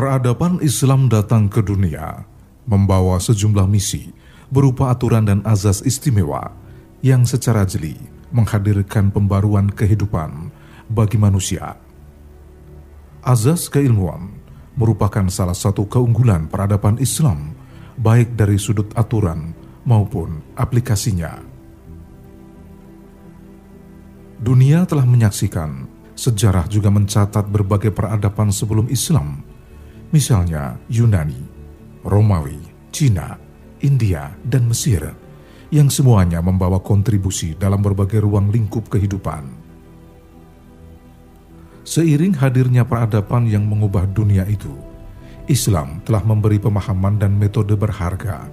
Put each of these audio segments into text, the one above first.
Peradaban Islam datang ke dunia membawa sejumlah misi berupa aturan dan azas istimewa yang secara jeli menghadirkan pembaruan kehidupan bagi manusia. Azas keilmuan merupakan salah satu keunggulan peradaban Islam, baik dari sudut aturan maupun aplikasinya. Dunia telah menyaksikan, sejarah juga mencatat berbagai peradaban sebelum Islam, misalnya Yunani, Romawi, Cina, India, dan Mesir, yang semuanya membawa kontribusi dalam berbagai ruang lingkup kehidupan. Seiring hadirnya peradaban yang mengubah dunia itu, Islam telah memberi pemahaman dan metode berharga,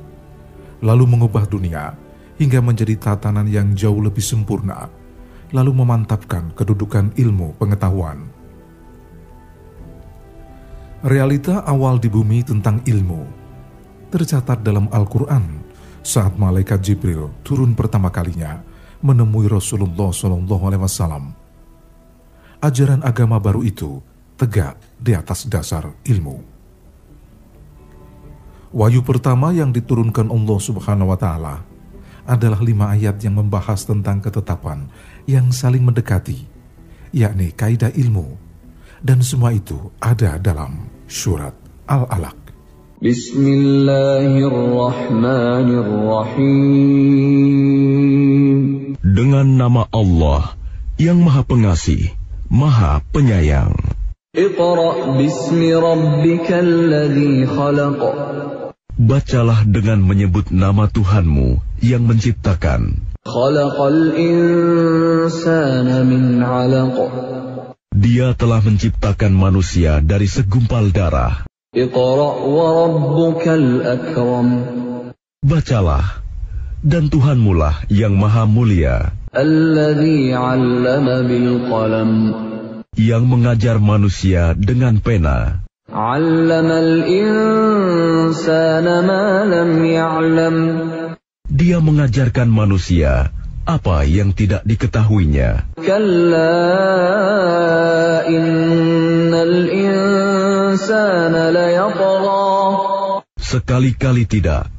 lalu mengubah dunia hingga menjadi tatanan yang jauh lebih sempurna lalu memantapkan kedudukan ilmu pengetahuan. Realita awal di bumi tentang ilmu tercatat dalam Al-Quran saat malaikat Jibril turun pertama kalinya menemui Rasulullah SAW. Ajaran agama baru itu tegak di atas dasar ilmu. Wahyu pertama yang diturunkan Allah Subhanahu wa taala adalah lima ayat yang membahas tentang ketetapan yang saling mendekati, yakni kaidah ilmu, dan semua itu ada dalam surat Al-Alaq. Bismillahirrahmanirrahim. Dengan nama Allah yang Maha Pengasih, Maha Penyayang. Iqra bismi rabbikal ladzi khalaq. Bacalah dengan menyebut nama Tuhanmu yang menciptakan. Dia telah menciptakan manusia dari segumpal darah. Bacalah, dan Tuhanmu lah yang maha mulia. Yang mengajar manusia dengan pena. Dia mengajarkan manusia apa yang tidak diketahuinya. Sekali-kali tidak.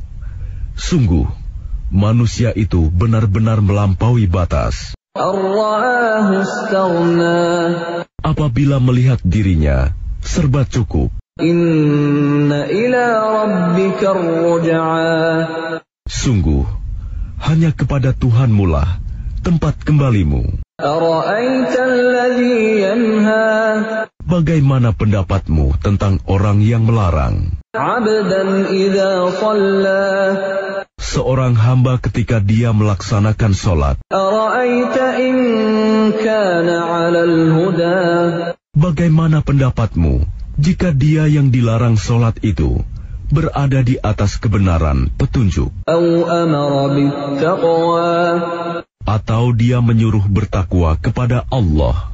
Sungguh, manusia itu benar-benar melampaui batas. Apabila melihat dirinya, serba cukup. Sungguh, hanya kepada Tuhanmu lah tempat kembalimu. Bagaimana pendapatmu tentang orang yang melarang? Seorang hamba ketika dia melaksanakan sholat. Bagaimana pendapatmu jika dia yang dilarang sholat itu berada di atas kebenaran petunjuk? Atau dia menyuruh bertakwa kepada Allah?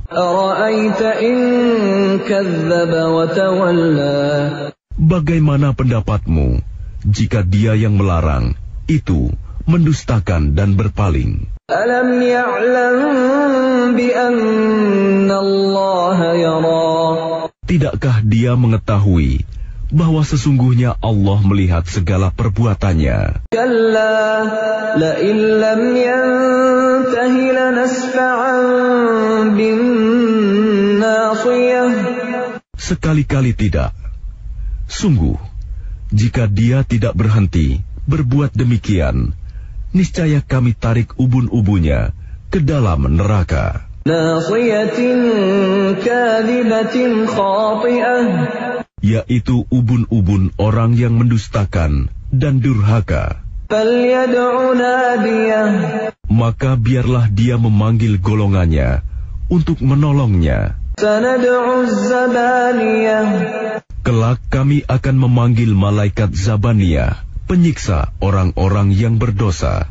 Bagaimana pendapatmu jika dia yang melarang itu mendustakan dan berpaling? Alam ya'lam bi Allah yara. Tidakkah dia mengetahui bahwa sesungguhnya Allah melihat segala perbuatannya? Sekali-kali tidak. Sungguh, jika dia tidak berhenti berbuat demikian, niscaya kami tarik ubun-ubunya ke dalam neraka. Yaitu ubun-ubun orang yang mendustakan dan durhaka. Maka biarlah dia memanggil golongannya untuk menolongnya. Kelak kami akan memanggil malaikat Zabaniyah penyiksa orang-orang yang berdosa.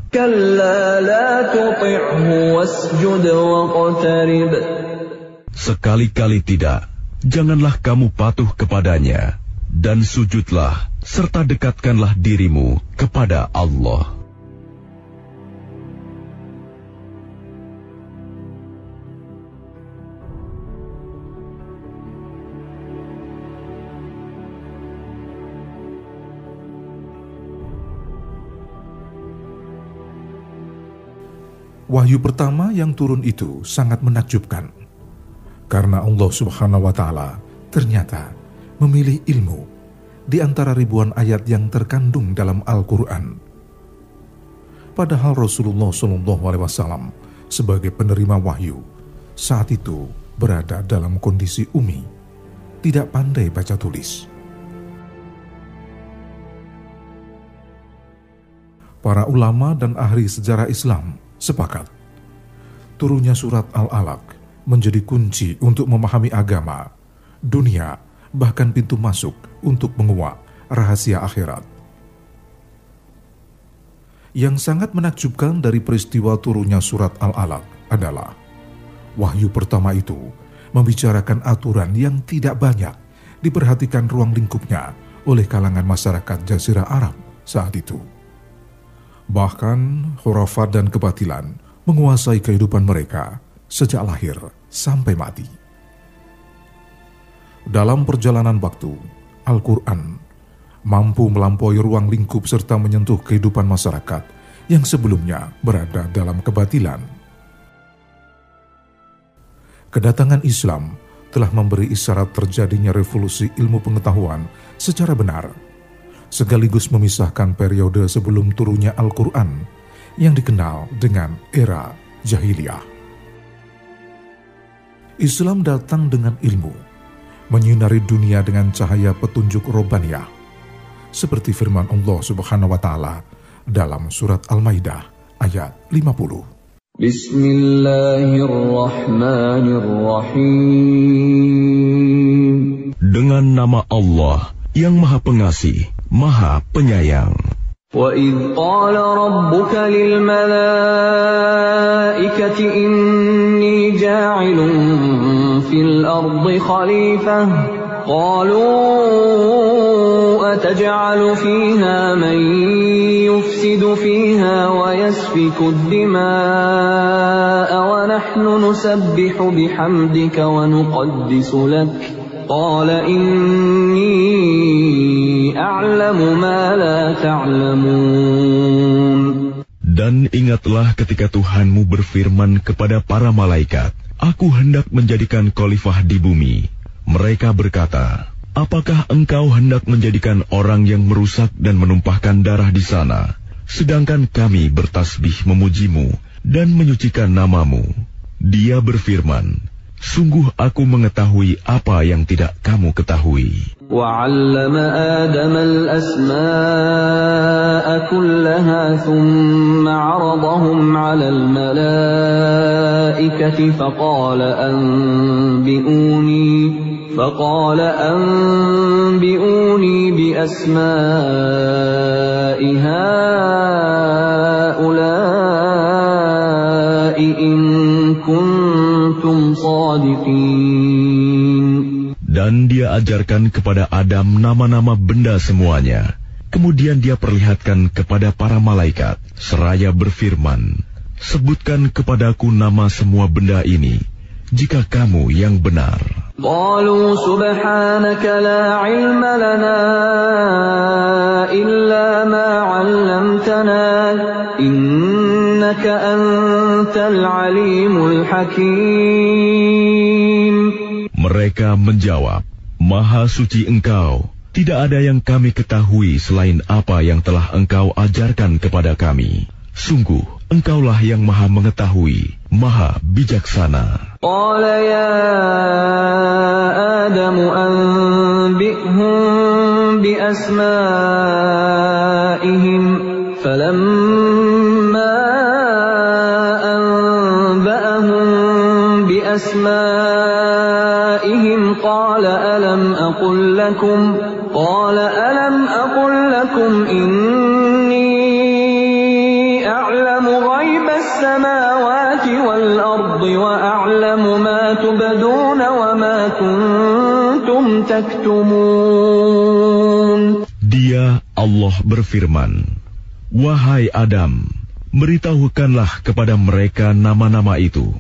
Sekali-kali tidak, janganlah kamu patuh kepadanya, dan sujudlah serta dekatkanlah dirimu kepada Allah. Wahyu pertama yang turun itu sangat menakjubkan karena Allah Subhanahu wa taala ternyata memilih ilmu di antara ribuan ayat yang terkandung dalam Al-Qur'an. Padahal Rasulullah Shallallahu alaihi wasallam sebagai penerima wahyu saat itu berada dalam kondisi umi, tidak pandai baca tulis. Para ulama dan ahli sejarah Islam sepakat turunnya surat Al-Alaq menjadi kunci untuk memahami agama, dunia, bahkan pintu masuk untuk menguak rahasia akhirat. Yang sangat menakjubkan dari peristiwa turunnya surat Al-Alaq adalah wahyu pertama itu membicarakan aturan yang tidak banyak diperhatikan ruang lingkupnya oleh kalangan masyarakat Jazirah Arab saat itu. Bahkan khurafat dan kebatilan menguasai kehidupan mereka sejak lahir sampai mati. Dalam perjalanan waktu, Al-Quran mampu melampaui ruang lingkup serta menyentuh kehidupan masyarakat yang sebelumnya berada dalam kebatilan. Kedatangan Islam telah memberi isyarat terjadinya revolusi ilmu pengetahuan secara benar sekaligus memisahkan periode sebelum turunnya Al-Quran yang dikenal dengan era jahiliyah. Islam datang dengan ilmu, menyinari dunia dengan cahaya petunjuk robaniyah, seperti firman Allah Subhanahu wa taala dalam surat Al-Maidah ayat 50. Bismillahirrahmanirrahim. Dengan nama Allah yang Maha Pengasih, Maha Penyayang. وَإِذْ قَالَ رَبُّكَ لِلْمَلَائِكَةِ إِنِّي جَاعِلٌ فِي الْأَرْضِ خَلِيفَةً قَالُوا أَتَجْعَلُ فِيهَا مَن يُفْسِدُ فِيهَا وَيَسْفِكُ الدِّمَاءَ وَنَحْنُ نُسَبِّحُ بِحَمْدِكَ وَنُقَدِّسُ لَكَ قَالَ إِنِّي dan ingatlah ketika Tuhanmu berfirman kepada para malaikat, Aku hendak menjadikan khalifah di bumi. Mereka berkata, Apakah engkau hendak menjadikan orang yang merusak dan menumpahkan darah di sana, sedangkan kami bertasbih memujimu dan menyucikan namamu? Dia berfirman, Sungguh aku mengetahui apa yang tidak kamu ketahui. وعلم آدم الأسماء كلها ثم عرضهم على الملائكة فقال أنبئوني فقال أنبئوني بأسماء هؤلاء dan dia ajarkan kepada Adam nama-nama benda semuanya. Kemudian dia perlihatkan kepada para malaikat, seraya berfirman, Sebutkan kepadaku nama semua benda ini, jika kamu yang benar. قالوا سبحانك لا علم لنا إلا ما علمتنا Mereka menjawab, Maha suci engkau, tidak ada yang kami ketahui selain apa yang telah engkau ajarkan kepada kami. Sungguh, engkaulah yang maha mengetahui, maha bijaksana. Adam bi asma'ihim qala alam aqul lakum qala alam aqul lakum inni أعلم غيب السماوات والأرض وأعلم ما تبدون وما كنتم تكتمون Dia Allah berfirman, Wahai Adam, beritahukanlah kepada mereka nama-nama itu.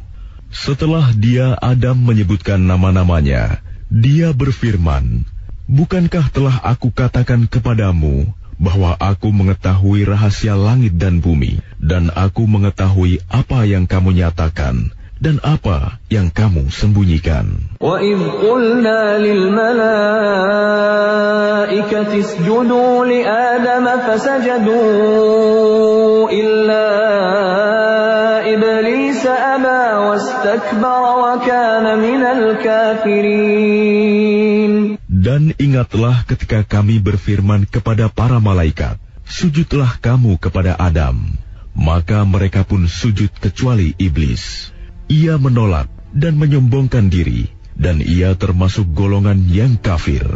Setelah dia Adam menyebutkan nama-namanya, dia berfirman, Bukankah telah aku katakan kepadamu bahwa aku mengetahui rahasia langit dan bumi, dan aku mengetahui apa yang kamu nyatakan dan apa yang kamu sembunyikan. وَإِذْ قُلْنَا لِلْمَلَائِكَةِ اسْجُدُوا لِآدَمَ فَسَجَدُوا إِلَّا Dan ingatlah ketika kami berfirman kepada para malaikat, Sujudlah kamu kepada Adam. Maka mereka pun sujud kecuali iblis. Ia menolak dan menyombongkan diri, dan ia termasuk golongan yang kafir.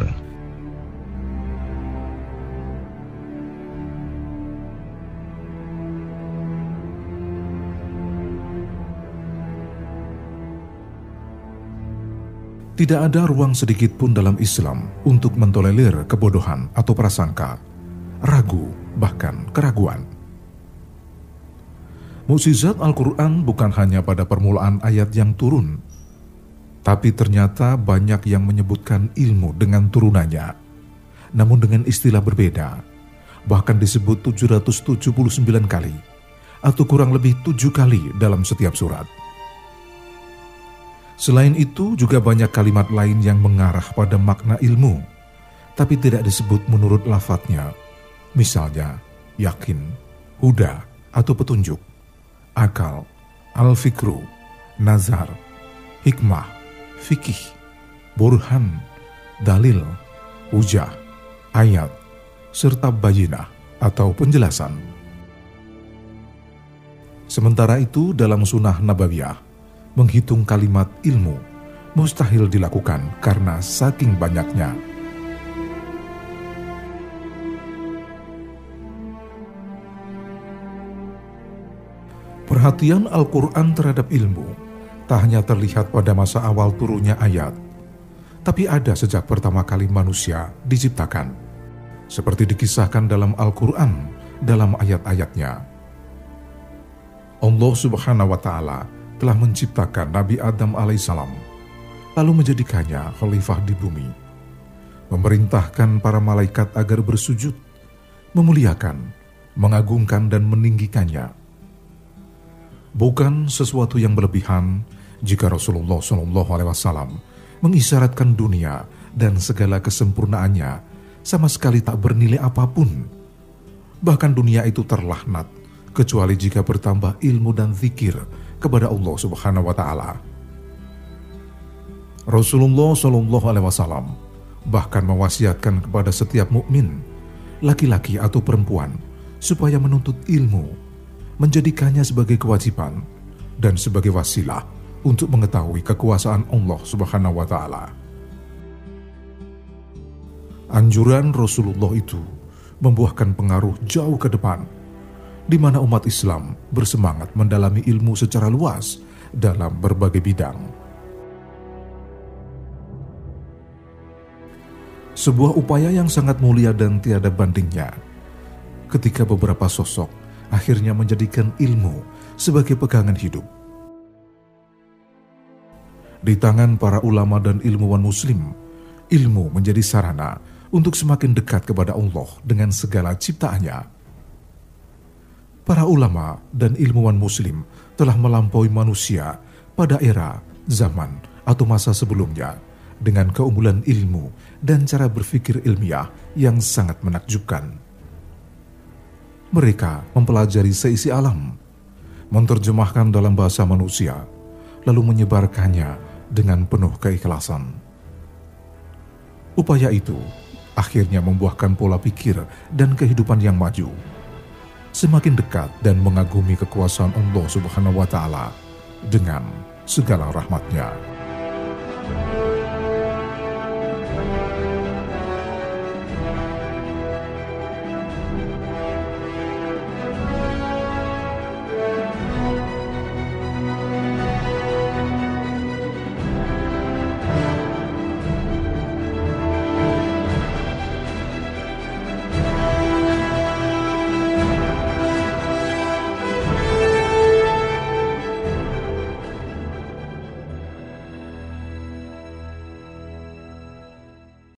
Tidak ada ruang sedikit pun dalam Islam untuk mentolerir kebodohan atau prasangka, ragu, bahkan keraguan. Mukjizat Al-Quran bukan hanya pada permulaan ayat yang turun, tapi ternyata banyak yang menyebutkan ilmu dengan turunannya, namun dengan istilah berbeda, bahkan disebut 779 kali, atau kurang lebih tujuh kali dalam setiap surat. Selain itu, juga banyak kalimat lain yang mengarah pada makna ilmu, tapi tidak disebut menurut lafadznya. Misalnya, yakin, huda, atau petunjuk, akal, al-fikru, nazar, hikmah, fikih, burhan, dalil, hujah, ayat, serta bayinah atau penjelasan. Sementara itu dalam sunnah nabawiyah, menghitung kalimat ilmu mustahil dilakukan karena saking banyaknya. Perhatian Al-Quran terhadap ilmu tak hanya terlihat pada masa awal turunnya ayat, tapi ada sejak pertama kali manusia diciptakan, seperti dikisahkan dalam Al-Quran dalam ayat-ayatnya. Allah Subhanahu wa Ta'ala telah menciptakan Nabi Adam alaihissalam, lalu menjadikannya khalifah di bumi, memerintahkan para malaikat agar bersujud, memuliakan, mengagungkan dan meninggikannya. Bukan sesuatu yang berlebihan jika Rasulullah Shallallahu Alaihi Wasallam mengisyaratkan dunia dan segala kesempurnaannya sama sekali tak bernilai apa pun. Bahkan dunia itu terlahnat kecuali jika bertambah ilmu dan zikir kepada Allah Subhanahu wa taala. Rasulullah Shallallahu alaihi wasallam bahkan mewasiatkan kepada setiap mukmin, laki-laki atau perempuan, supaya menuntut ilmu, menjadikannya sebagai kewajiban dan sebagai wasilah untuk mengetahui kekuasaan Allah Subhanahu wa taala. Anjuran Rasulullah itu membuahkan pengaruh jauh ke depan di mana umat Islam bersemangat mendalami ilmu secara luas dalam berbagai bidang. Sebuah upaya yang sangat mulia dan tiada bandingnya ketika beberapa sosok akhirnya menjadikan ilmu sebagai pegangan hidup. Di tangan para ulama dan ilmuwan muslim, ilmu menjadi sarana untuk semakin dekat kepada Allah dengan segala ciptaannya para ulama dan ilmuwan muslim telah melampaui manusia pada era, zaman, atau masa sebelumnya dengan keunggulan ilmu dan cara berpikir ilmiah yang sangat menakjubkan. Mereka mempelajari seisi alam, menerjemahkan dalam bahasa manusia, lalu menyebarkannya dengan penuh keikhlasan. Upaya itu akhirnya membuahkan pola pikir dan kehidupan yang maju semakin dekat dan mengagumi kekuasaan Allah Subhanahu wa taala dengan segala rahmatnya.